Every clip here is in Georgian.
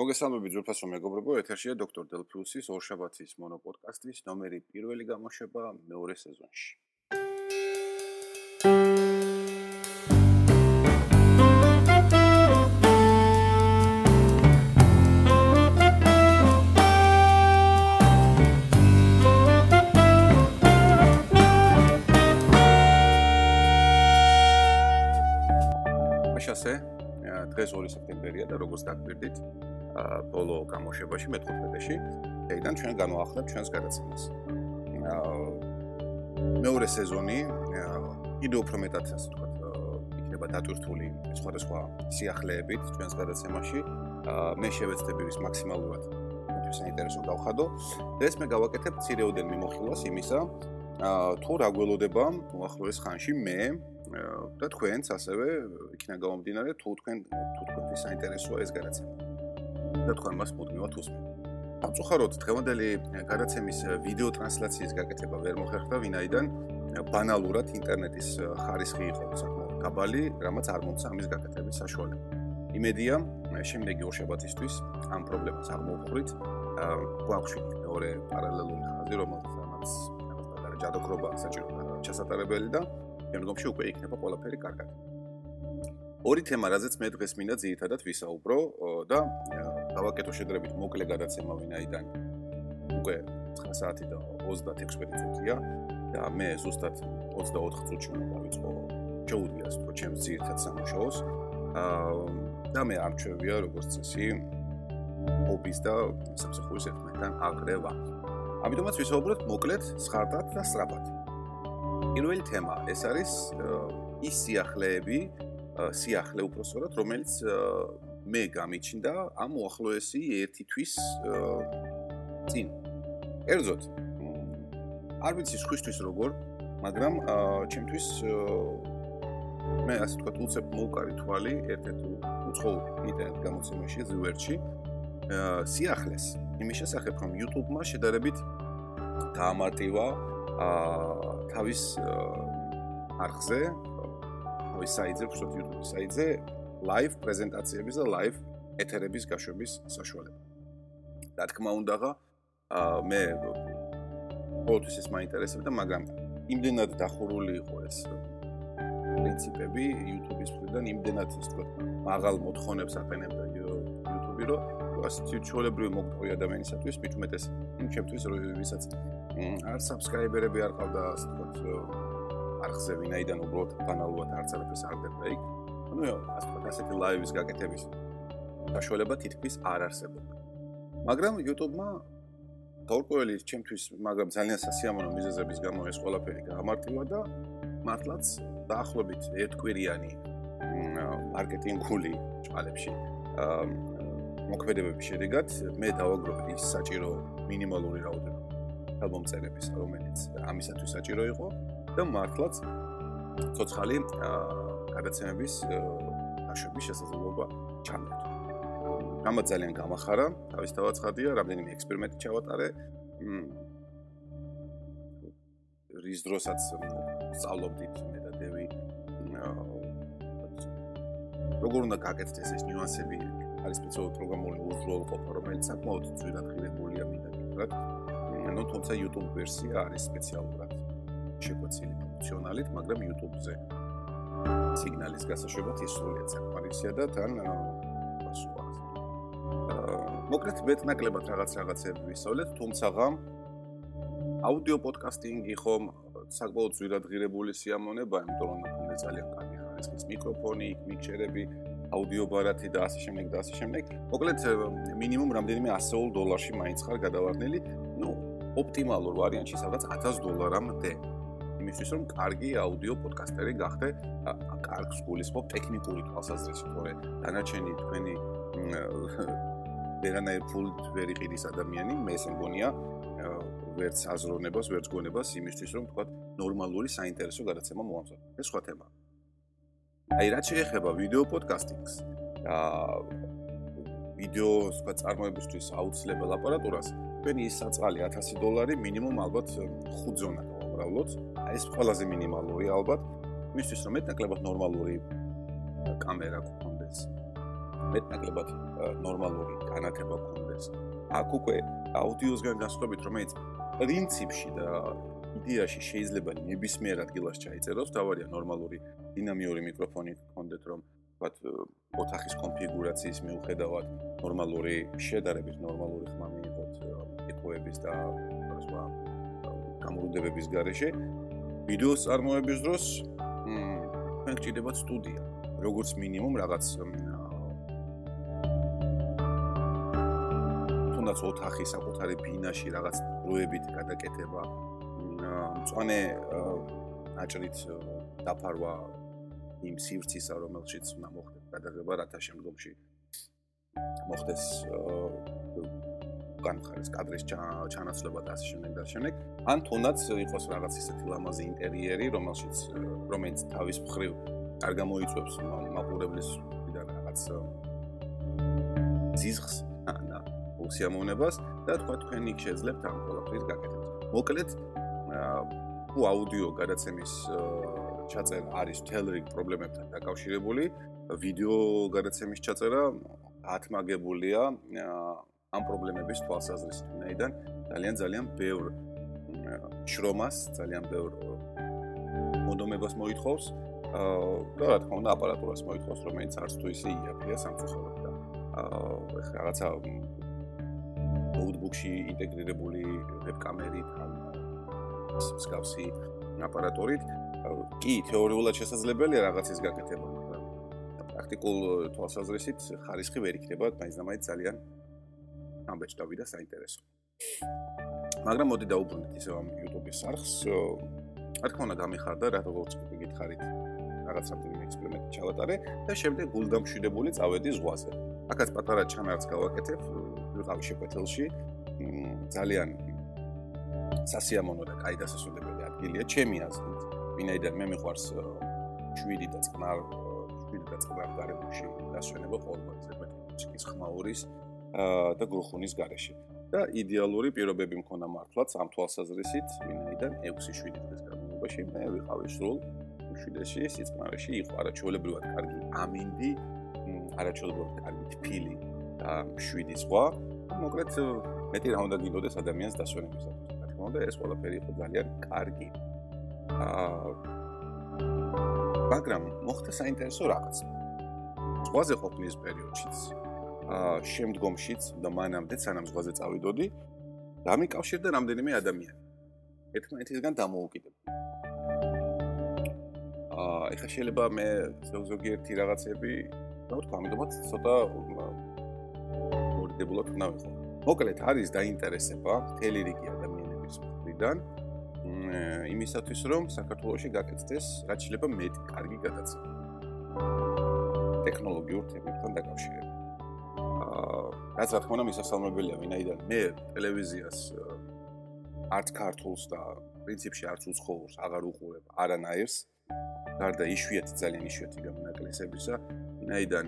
მოგესალმებით ძვირფასო მეგობრებო, ეთერშია დოქტორ დელფიუსის ორშაბათის მონოპოდკასტის ნომერი პირველი გამოშვება მეორე სეზონში. დღეს 2 სექტემბერია და როგორც დაგგვირდით, ბოლო გამოშვებაში მე-15-ში, ეიდან ჩვენ განვაახლებ ჩვენს გადაცემას. მეორე სეზონი კიდევ უფრო მეტად ასე ვთქვათ, იქნება დატვირთული სხვადასხვა სიახლეებით ჩვენს გადაცემაში. მე შევეცდები მაქსიმალურად თქვენ საინტერესო გავხადო. დღეს მე გავაკეთებ ცირეოდენ მიმოხილვას იმისა, თუ რა გველოდება უახლოეს ხანში მე და თქვენც ასევე იქნა გამომდინარე თუ თქვენ თუ თქვენი საინტერესოა ეს გადაცემა. და თქვენ მას მუდმივად უსმენთ. ამწუხაროდ დღევანდელი გადაცემის ვიდეო ტრანსლაციის გაკეთება ვერ მოხერხდა ვინაიდან ბანალურად ინტერნეტის ხარისხი იყო საკმაოდ დაბალი, რამაც არ მომცა ამის გაკეთების საშუალება. იმედია, შემდეგი ორ შაბათისთვის ამ პრობლემას აღმოვხვრით. გვაქვს მეორე პარალელური ხაზი, რომელსაც ჯადოქრობა საჭირო ჩასატარებელი და შემდგომში უკვე იქნება ყველაფერი კარგად. ორი თემა, რაზეც მე დღეს მინდა ძირითადად ვისაუბრო და დავაკეთო შედარებით მოკლე გადაცემა ვინაიდან უკვე 9 საათი და 36 მინუტია და მე ზუსტად 24 წუთში უნდა დავიწყო ჯოუდიას თქო ჩემს ძირითად სამუშაოს. აა და მე არჩევია როგორც წესი ოპის და სამსახურის ერთმანეთთან აღრევა. ამიტომაც ვისაუბრეთ მოკლედ, სხარტად და სწრაფად. პირველი თემა ეს არის ის სიახლეები, სიახლე უფრო სწორად, რომელიც მე გამიჩნდა ამ უახლოესი ერთი თვის წინ. კერძოდ, არ ვიცი სხვისთვის როგორ, მაგრამ ჩემთვის მე ასე თქვა უცებ მოვკარი თვალი ერთ-ერთ უცხო ინტერნეტ გამოცემაში ზვერჩი სიახლეს იმის შესახებ რომ YouTube-მა შედარებით გაამარტივა აა თავის არხზე, თავის საიტზე, ფშოთ YouTube საიტზე live პრეზენტაციების და live ეთერების გაშვების საშუალება. რა თქმა უნდა, მე ყოველთვის ეს მაინტერესებდა, მაგრამ იმდენად დახურული იყო ეს პრინციპები YouTube-ის მხრიდან, იმდენად ის თქო, მაღალ მოთხოვნებს აყენებდა YouTube-ი, რომ ასეთი ჩვეულებრივი მოკლე ადამიანისათვის, მით უმეტეს იმ ჩემთვის, ვისაც არ subscriber-ები არ ყავდა, ასე ვთქვათ, არხზე ვინაიდან უბრალოდ ბანალურად არც არაფერს არ დებდა იქ. ანუ ასე ვთქვათ, ასეთი live-ის გაკეთების საშუალება თითქმის არ არსებობდა. მაგრამ YouTube-მა თორკველი ჩემთვის, მაგრამ ძალიან სასიამოვნო მიზეზების გამო ეს ყველაფერი გაამარტივა და მართლაც დაახლოებით ერთკვირიანი მარკეტინგული ჭალებში მოქმედებების შედეგად მე დავაგროვე ის საჭირო მინიმალური რაოდენობა ალბომწერების, რომელიც ამისათვის საჭირო იყო და მართლაც ცოცხალი გადაცემების აშვების შესაძლებლობა ჩამეთო. რამაც ძალიან გამახარა, თავისთავად ხადია, რამდენიმე ექსპერიმენტი ჩავატარე. რის დროსაც სწავლობდით მე და დევი როგორ უნდა გაკეთდეს ეს ნიუანსები არის სპეციალური პროგრამული უზრუნველყოფა რომელიც საკმაოდ ძვირად ღირებულია მინდა გითხრათ ანუ თუმცა YouTube ვერსია არის სპეციალურად შეგვეცილი ფუნქციონალით, მაგრამ YouTube-ზე სიგნალის გასაშვებად ის სრულიად საკმარისია და თან პასუხი. მოკლედ მეტნაკლებად რაღაც რაღაცები ვისწავლეთ, თუმცა აუდიო პოდკასტინგი ხომ საკმაოდ ძვირად ღირებული სიამონება, იმიტომ რომ ძალიან კარგი ხარისხის მიკროფონი, მიქჩერები, აუდიო ბარათი და ასე შემდეგ და ასე შემდეგ. მოკლედ მინიმუმ რამდენიმე 100 დოლარში მაინც ხარ გადავარდნილი. ნუ ოპტიმალურ ვარიანტში სადაც 1000 დოლარამდე იმისთვის რომ კარგი აუდიო პოდკასტერი გახდე კარგს გულისხმობ ტექნიკური თვალსაზრისით თორე დანარჩენი თქვენი ვერანაირ ფულთ ვერ იყიდის ადამიანი მე ეს მგონია ვერც აზროვნებას ვერც გონებას იმისთვის რომ თქვა ნორმალური საინტერესო გადაცემა მოამზადო ეს სხვა თემაა აი რაც შეეხება ვიდეო პოდკასტინგს და ვიდეო სხვა წარმოებისთვის აუცილებელ აპარატურას თქვენი ის საწყალი 1000 დოლარი მინიმუმ ალბათ 5 ზონა გავამრავლოთ. აი ეს ყველაზე მინიმალური ალბათ. მისთვის რომ მეტნაკლებად ნორმალური კამერა გქონდეს. მეტნაკლებად ნორმალური განათება გქონდეს. აქ უკვე აუდიოსგან გასწრებით, რომელიც პრინციპში და იდეაში შეიძლება ნებისმიერ ადგილას ჩაიწეროს, თავარია ნორმალური დინამიური მიკროფონი გქონდეთ, რომ ვთქვათ, ოთახის კონფიგურაციის მიუხედავად ნორმალური შედარებით ნორმალური ხმა მიიღოთ ეკოების და სხვა გამურუდებების გარეშე. ვიდეოს წარმოების დროს მ გჭირდებათ სტუდია, როგორც მინიმუმ რაღაც თუნდაც ოთახი საკუთარი ბინაში რაღაც დროებით გადაკეთება, მწვანე აჭრით დაფარვა იმ სივრცისა, რომელშიც უნდა მოხდეს გადაღება, რათა შემდგომში მოხდეს განხარეს კადრის ჩანაცვლება და ასე შემდეგ და შემდეგ. ან თუნდაც იყოს რაღაც ისეთი ლამაზი ინტერიერი, რომელშიც რომელიც თავის მხრივ არ გამოიწვევს მაყურებლის ვიდან რაღაც ზიზღს და უსიამოვნებას და თქვა თქვენ იქ შეძლებთ ამ ყველაფრის გაკეთებას. მოკლედ თუ აუდიო გადაცემის ჩაწერა არის თელრიგ პრობლემებთან დაკავშირებული, ვიდეო გადაცემის ჩაწერა ათმაგებულია ამ პრობლემების თვალსაზრისით. ნაიდან ძალიან ძალიან ბევრ შრომას, ძალიან ბევრ მოდომებას მოითხოვს და რა თქმა უნდა აპარატურას მოითხოვს, რომელიც არც თუ ისე იაფია სამწუხაროდ და აა რაღაცა ნოუთბუქში ინტეგრირებული ვებკამერით ან მსგავსი აპარატურით კი თეორიულად შესაძლებელია რაღაცის გაკეთება, მაგრამ პრაქტიკულ თვალსაზრისით ხარისხი ვერ იქნება, მაინც და მაინც ძალიან ამბეჭდავი და საინტერესო. მაგრამ მოდი დაუბრუნდეთ ისევ ამ YouTube-ის არხს. რა თქმა უნდა გამიხარდა რა როგორც გითხარით რაღაც რამდენიმე ექსპერიმენტი ჩავატარე და შემდეგ გულდამშვიდებული წავედი ზღვაზე. აქაც პატარა ჩანარს გავაკეთებ ვიყავი შეკვეთილში. ძალიან სასიამოვნო და კაი დასასრულებელი ადგილია ჩემი აზრით. ვინაიდან მე მიყვარს 7 და წყნარ 7 და წყნარ გარემოში დასვენება ყოველგვარი ზედმეტი ხმაურის და გრუხუნის გარეშე. და იდეალური პირობები მქონდა მართლაც ამ თვალსაზრისით ვინაიდან 6-7 დღის განმავლობაში მე ვიყავი სრულ 7-ში სიწყნარეში იყო არაჩვეულებრივად კარგი ამინდი არაჩვეულებრივად კარგი თფილი და 7 ზღვა მოკლედ მეტი რა უნდა გინდოდეს ადამიანს დასვენებისათვის რა თქმა უნდა ეს ყველაფერი იყო ძალიან კარგი მაგრამ მოხდა საინტერესო რაღაც. ზღვაზე ყოფნის პერიოდშიც აა შემდგომშიც და მანამდე სანამ ზღვაზე წავიდოდი, დამიკავშირდა რამდენიმე ადამიანი. ერთმანეთისგან დამოუკიდებელი. აა ეხლა შეიძლება მე ზოგიერთი რაღაცები, რა ვთქვა, ამიტომაც ცოტა მორიდებულად უნდა ვიყო. მოკლედ არის დაინტერესება მთელი რიგი ადამიანების მხრიდან იმისათვის რომ საქართველოსი გაკეთდეს რაც შეიძლება მეტი კარგი გადაცემა ტექნოლოგიურ თემებთან დაკავშირებით. აა რაც რა თქმა უნდა მისასალმებელია ვინაიდან მე ტელევიზიას არც ქართულს და პრინციპში არც უცხოურს აღარ უყურებ არანაირს. გარდა იშვიათი ძალიან იშვიათი გამონაკლისებისა, ვინაიდან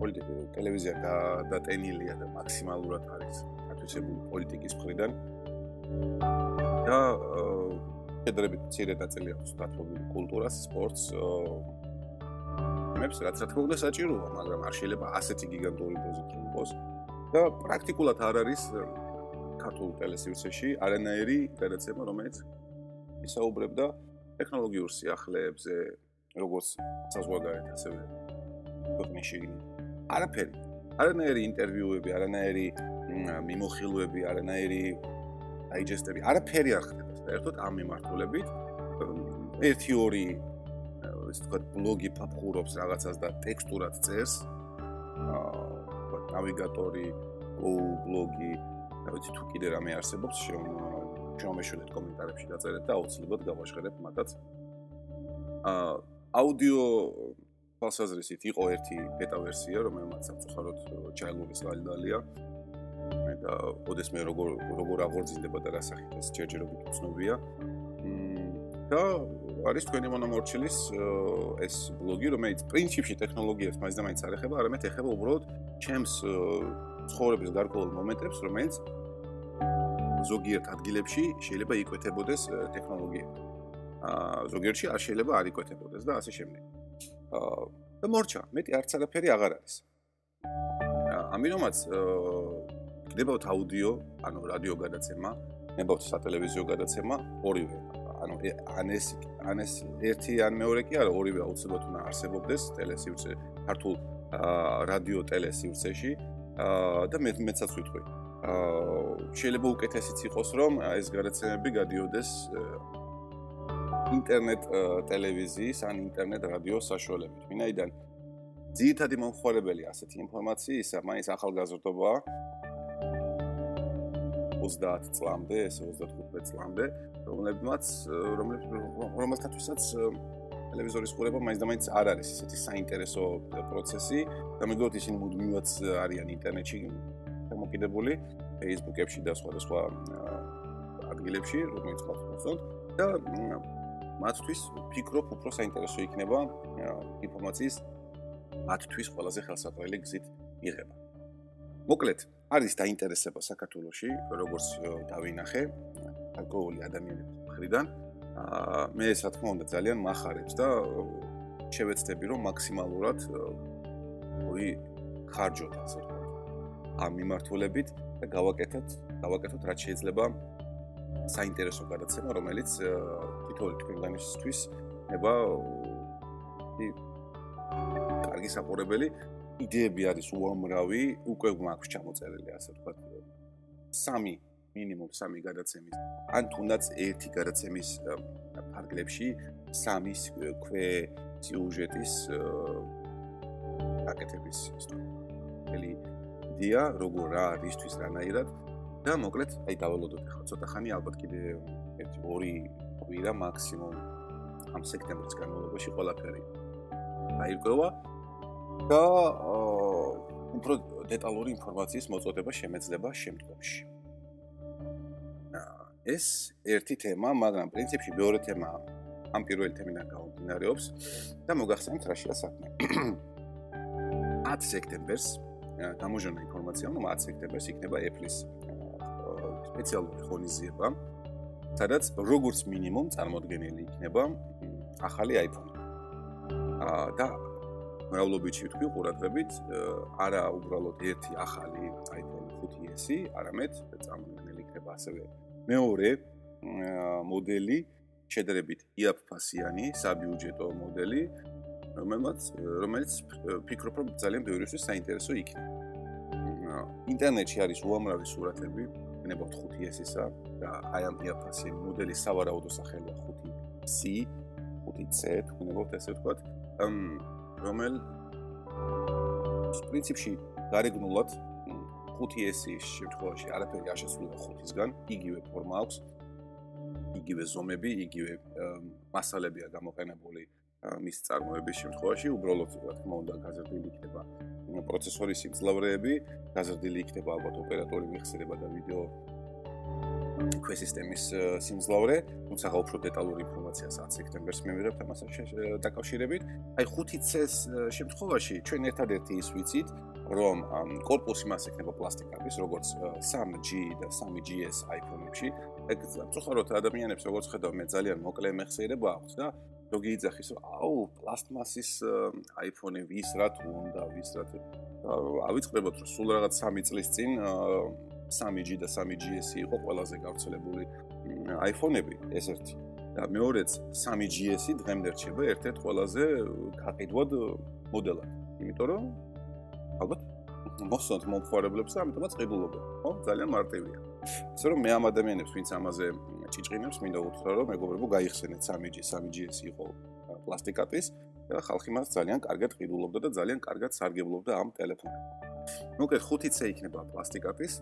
პოლიტიკა ტელევიზია დატენილია და მაქსიმალურად არის ათვისებული პოლიტიკის მხრიდან. და შედრებით მცირე ნაწილი აქვს დათმობილი კულტურას, სპორტს. მეც რაც რა თქმა უნდა საჭიროა, მაგრამ არ შეიძლება ასეთი გიგანტური პოზიცია იყოს და პრაქტიკულად არ არის ქართულ ტელესივრცეში არანაირი გადაცემა, რომელიც ისაუბრებდა ტექნოლოგიურ სიახლეებზე, როგორც საზღვარგარეთ, ასევე ქვეყნის შიგნით. არაფერი. არანაირი ინტერვიუები, არანაირი მიმოხილვები, არანაირი დაიჯესტები. არაფერი არ ხდება საერთოდ ამ მიმართულებით ერთი ორი ეს თქვა ბლოგი ფაფხურობს რაღაცას და ტექსტურად წერს. აა ნავიგატორი ბლოგი და ვიცი თუ კიდე რამე არსებობს შემომეშვიდეთ კომენტარებში დაწერეთ და აუცილებლად გავაშხერებ მათაც. აა აუდიო ფასაზრისით იყო ერთი ბეტა ვერსია რომელმაც საფუძვლად ჩაილურის გალდალია და ოდესმე როგორ როგორ აღორძინდება და რასახით ეს ჯერჯერობით უცნობია. და არის თქვენი მონომორჩილის ეს ბლოგი, რომელიც პრინციპში ტექნოლოგიას მაინც და მაინც არ ეხება, არამედ ეხება უბრალოდ ჩემს ცხოვრების გარკვეულ მომენტებს, რომელიც ზოგიერთ ადგილებში შეიძლება იკვეთებოდეს ტექნოლოგიები. აა ზოგიერთში არ შეიძლება არ იკვეთებოდეს და ასე შემდეგ. აა და მორჩა, მეტი არც არაფერი აღარ არის. ამიტომაც გდებათ აუდიო, ანუ რადიო გადაცემა, ნებავთ სატელევიზიო გადაცემა, ორივე. ანუ ან ეს ან ეს ერთი ან მეორე კი არა, ორივე აუცილებლად უნდა არსებობდეს ტელესივრცე, ქართულ რადიო ტელესივრცეში და მე მეცაც ვიტყვი. აა შეიძლება უკეთესიც იყოს, რომ ეს გადაცემები გადიოდეს ინტერნეტ ტელევიზიის ან ინტერნეტ რადიოს საშუალებით. ვინაიდან ძირითადი მომხმარებელი ასეთი ინფორმაციისა მაინც ახალგაზრდობაა 30 წლამდე, ეს 35 წლამდე, რომლებმაც რომელთათვისაც ტელევიზორის ყურება მაინც და მაინც არ არის ესეთი საინტერესო პროცესი და მეგობრებოდ ისინი მუდმივად არიან ინტერნეტში გამოკიდებული, Facebook-ებში და სხვადასხვა ადგილებში, რომელიც მათ მოსწონთ და მათთვის ფიქრობ უფრო საინტერესო იქნება ინფორმაციის მათთვის ყველაზე ხელსაყრელი გზით მიღება. მოკლედ, არის დაინტერესება საქართველოსში, როგორც დავინახე, ალკოჰოლი ადამიანების მხრიდან. აა მე რა თქმა უნდა ძალიან מחარებს და შევეცდები რომ მაქსიმალურად ოი ხარჯოთ ასე ვთქვათ. ამ მიმართულებით და გავაკეთოთ, გავაკეთოთ რაც შეიძლება საინტერესო გადაცემა, რომელიც თითოეული თქვენგანისთვის ნება კარგი საყურებელი იდეები არის უამრავი, უკვე მაქვს ჩამოწერილი, ასე ვთქვათ. სამი მინიმუმ სამი გადაცემის, ან თუნდაც ერთი გადაცემის ფარგლებში სამი ქვე სიუჟეტის აკეთების ისტორიელი იდეა, როგორ რა რისთვის რანაირად? და მოკლედ აი დავალოდოთ ახლა. ცოტა ხანი ალბათ კიდე ერთი ორი კვირა მაქსიმუმ ამ სექტემბრის განმავლობაში ყველაფერი აირკვევა და უფრო დეტალური ინფორმაციის მოწოდება შემეძლება შემდგომში. ეს ერთი თემა, მაგრამ პრინციპში მეორე თემა ამ პირველი თემიდან გამომდინარეობს და მოგახსენებთ რა შეა საქმე. 10 სექტემბერს გამოჟონა ინფორმაცია, რომ 10 სექტემბერს იქნება Apple-ის სპეციალური ღონისძიება, სადაც როგორც მინიმუმ წარმოდგენილი იქნება ახალი iPhone. აა და მრავლობითი ვთქვი ყურადღებით, არა უბრალოდ ერთი ახალი iPhone 5S-ი, არამედ წარმოქმნილი იქნება ასევე მეორე მოდელი, შედარებით იაფფასიანი, საბიუჯეტო მოდელი, რომელმაც რომელიც ფიქრობ რომ ძალიან ბევრისთვის საინტერესო იქნება. ინტერნეტში არის უამრავი სურათები, იქნება 5S-ისა და აი ამ იაფფასიანი მოდელის სავარაუდო სახელია 5C, 5C, თქვენებოთ ესე ვთქვათ. რომელ პრინციპში გარეგნულად 5S-ის შემთხვევაში არაფერი არ შესრულება 5-ისგან, იგივე ფორმა აქვს, იგივე ზომები, იგივე მასალებია გამოყენებული მის წარმოების შემთხვევაში, უბრალოდ რა თქმა უნდა გაზრდილი იქნება პროცესორის სიმძლავრეები, გაზრდილი იქნება ალბათ ოპერატორი მიხსირება და ვიდეო ქვე სისტემის სიმძლავრე, თუმცა უფრო დეტალურ ინფორმაციას 10 სექტემბერს მივიღებთ ამასთან დაკავშირებით. აი 5 წელს შემთხვევაში ჩვენ ერთადერთი ის ვიცით, რომ корпуსი მას ექნება პლასტიკაბის, როგორც 3G და 3GS iPhone-ებში. ეგ წუხაროთ ადამიანებს, როგორც ხედავ, მე ძალიან მოკლე მეხსიერება აქვს და ზოგი იძახის, აუ, პლასტმასის iPhone-ი ვის რა თუ უნდა, ვის რა თუ ავიწყდებოთ, რომ სულ რაღაც 3 წლის წინ 3G და 3GS იყო ყველაზე გავრცელებული iPhone-ები, ეს ერთი. და მეორეც 3GS-ი დღემდე რჩება ერთ-ერთ ყველაზე გაყიდვად მოდელად. იმიტომ რომ ალბათ მოსონთ მომხმარებლებს და ამიტომაც ყიდულობენ, ხო? ძალიან მარტივია. ასე რომ მე ამ ადამიანებს, ვინც ამაზე ჭიჭყინებს, მინდა უთხრა, რომ მეგობრებო, გაიხსენეთ 3G, 3GS იყო პლასტიკატის და ხალხი მას ძალიან კარგად ყიდულობდა და ძალიან კარგად სარგებლობდა ამ ტელეფონით. მოკლედ 5-ზე იქნება პლასტიკატის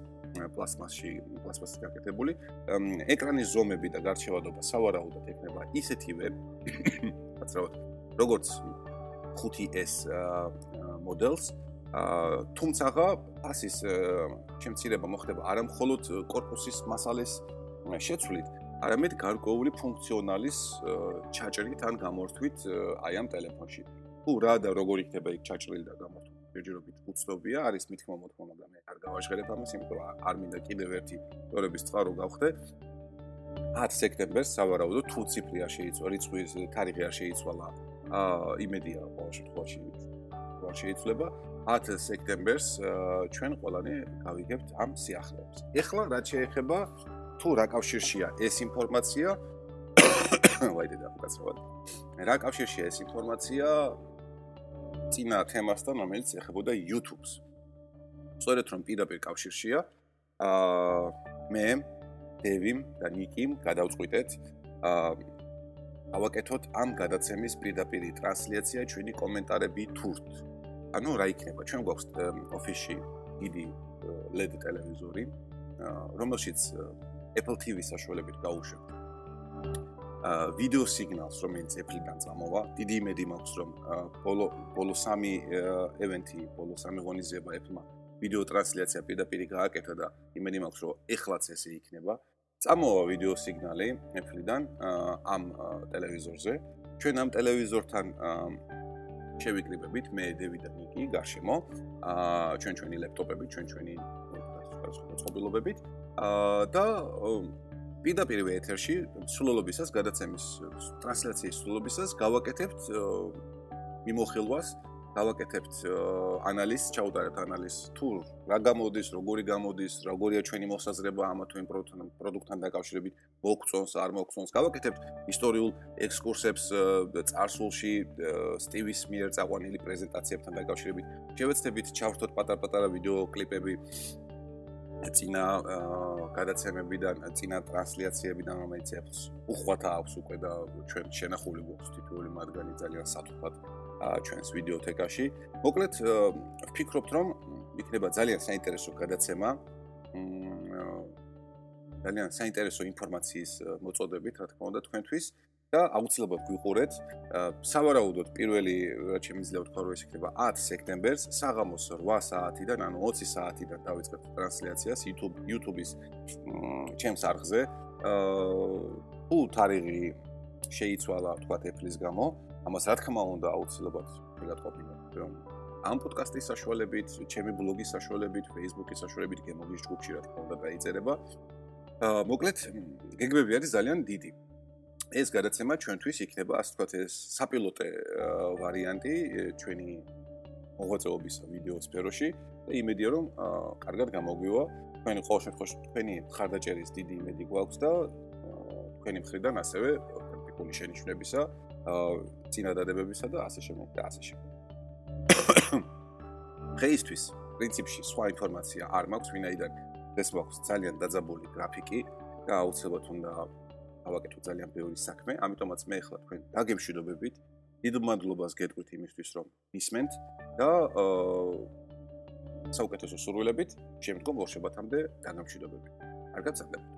პლასმასში პლასმასი გაკეთებული ეკრანის ზომები და გარჩევადობა სავარაუდოდ ექნება ისეთივეაცრავად როგორც 5S მოდელს თუმცაღა პასის შემცირება მოხდება არა მხოლოდ корпуსის მასალის შეცვლით, არამედ გარკვეული ფუნქციონალის ჩაჭრით ან გამორთვით აი ამ ტელეფონში. თუ რა და როგორ იქნება იქ ჩაჭრილი და გამორთვილი ჯერჯერობით უცნობია, არის მithქმა მოთხოვნა და მე არ გავაჟღერებ ამას, იმიტომ რომ არ მინდა კიდევ ერთი თორების წყარო გავხდე. 10 სექტემბერს სავარაუდოდ თუ ციფრი არ შეიცვალა, რიცხვის თარიღი არ შეიცვალა აა იმედია ყოველ შემთხვევაში ყოველ შეიძლება 10 სექტემბერს ჩვენ ყველანი გავიგებთ ამ სიახლეებს. ეხლა რაც შეეხება თუ რა კავშირშია ეს ინფორმაცია ვაიდე და გასავალ. რა კავშირშია ეს ინფორმაცია წინა თემასთან, რომელიც ეხებოდა YouTube-ს. სწორედ რომ პირდაპირ კავშირშია, აა მე, დევიმ და ნიკიმ გადავწყვიტეთ აა ავაკეთოთ ამ გადაცემის პირდაპირი ტრანსლაცია ჩვენი კომენტარები თურთ. ანუ რა იქნება? ჩვენ გვაქვს ოფისში დიდი LED ტელევიზორი, რომელშიც Apple TV-ს საშუალებით გავუშვებთ. აა ვიდეო სიგნალს, რომელიც Apple-დან წამოვა. დიდი იმედი მაქვს, რომ ბოლო ბოლო სამი ევენთი, ბოლო სამი ღონისძიება Apple-მა ვიდეო ტრანსლაცია პირდაპირ გააკეთა და იმედი მაქვს, რომ ეხლაც ესე იქნება. წამოვა ვიდეო სიგნალი Apple-დან ამ ტელევიზორზე. ჩვენ ამ ტელევიზორთან შევიკრიბებით მე, დევიდ ნიკი გარშემო. აა ჩვენ ჩვენი ლეპტოპები, ჩვენ ჩვენი წყობილობებით. აა და პირდაპირ ეთერში სრულობისას გადაცემის ტრანსლაციის სრულობისას გავაკეთებთ მიმოხილვას გავაკეთებთ ანალიზს, ჩაუტარებთ ანალიზს თუ რა გამოდის, როგორი გამოდის, როგორია ჩვენი მოსაზრება ამ თუ იმ პროდუქტთან დაკავშირებით, მოგწონს, არ მოგწონს. გავაკეთებთ ისტორიულ ექსკურსებს წარსულში სტივის მიერ წაყვანილი პრეზენტაციებთან დაკავშირებით. შევეცდებით ჩავრთოთ პატარ-პატარა ვიდეო კლიპები წინა გადაცემებიდან, წინა ტრანსლაციებიდან, რომელიც უხვათა აქვს უკვე და ჩვენ შენახული გვაქვს თითოეული მათგანი ძალიან სათუხად ჩვენს ვიდეოთეკაში. მოკლედ ვფიქრობთ, რომ იქნება ძალიან საინტერესო გადაცემა. ძალიან საინტერესო ინფორმაციის მოწოდებით, რა თქმა უნდა, თქვენთვის და აუცილებლად გვიყურეთ. სავარაუდოდ პირველი რაც შემიძლია ვთქვა, რომ ეს იქნება 10 სექტემბერს, საღამოს 8 საათიდან, ანუ 20 საათიდან დავიწყებთ ტრანსლაციას YouTube YouTube-ის ჩემს არხზე. აა თუ თარიღი შეიცვალა, თქვა Apple-ის გამო, ამას რა თქმა უნდა აუცილებლად მიგატყობინებ, რომ ამ პოდკასტის საშუალებით, ჩემი ბლოგის საშუალებით, Facebook-ის საშუალებით გემოგის ჯგუფში რა თქმა უნდა დაიწერება. აა მოკლედ, გეგმები არის ძალიან დიდი. ეს გადაცემა ჩვენთვის იქნება, ასე ვთქვათ, ეს საპილოტე ვარიანტი ჩვენი მოღვაწეობის ვიდეო სფეროში და იმედია რომ კარგად გამოგვივა. თქვენი ყოველ შემთხვევაში თქვენი ხარდაჭერის დიდი იმედი გვაქვს და თქვენი მხრიდან ასევე ტექნიკური შენიშვნებისა წინადადებებისა და ასე შემდეგ და ასე შემდეგ. დღეისთვის პრინციპში სხვა ინფორმაცია არ მაქვს, ვინაიდან ეს მაქვს ძალიან დაძაბული გრაფიკი და აუცილებლად უნდა ავაკეთო ძალიან ბევრი საქმე, ამიტომაც მე ახლა თქვენ დაგემშვიდობებით. დიდ მადლობას გეტყვით იმისთვის, რომ ისმენთ და აა საუკეთესო სურვილებით შემდგომ ვორშებათამდე დაგემშვიდობებით. კარგად საქმე.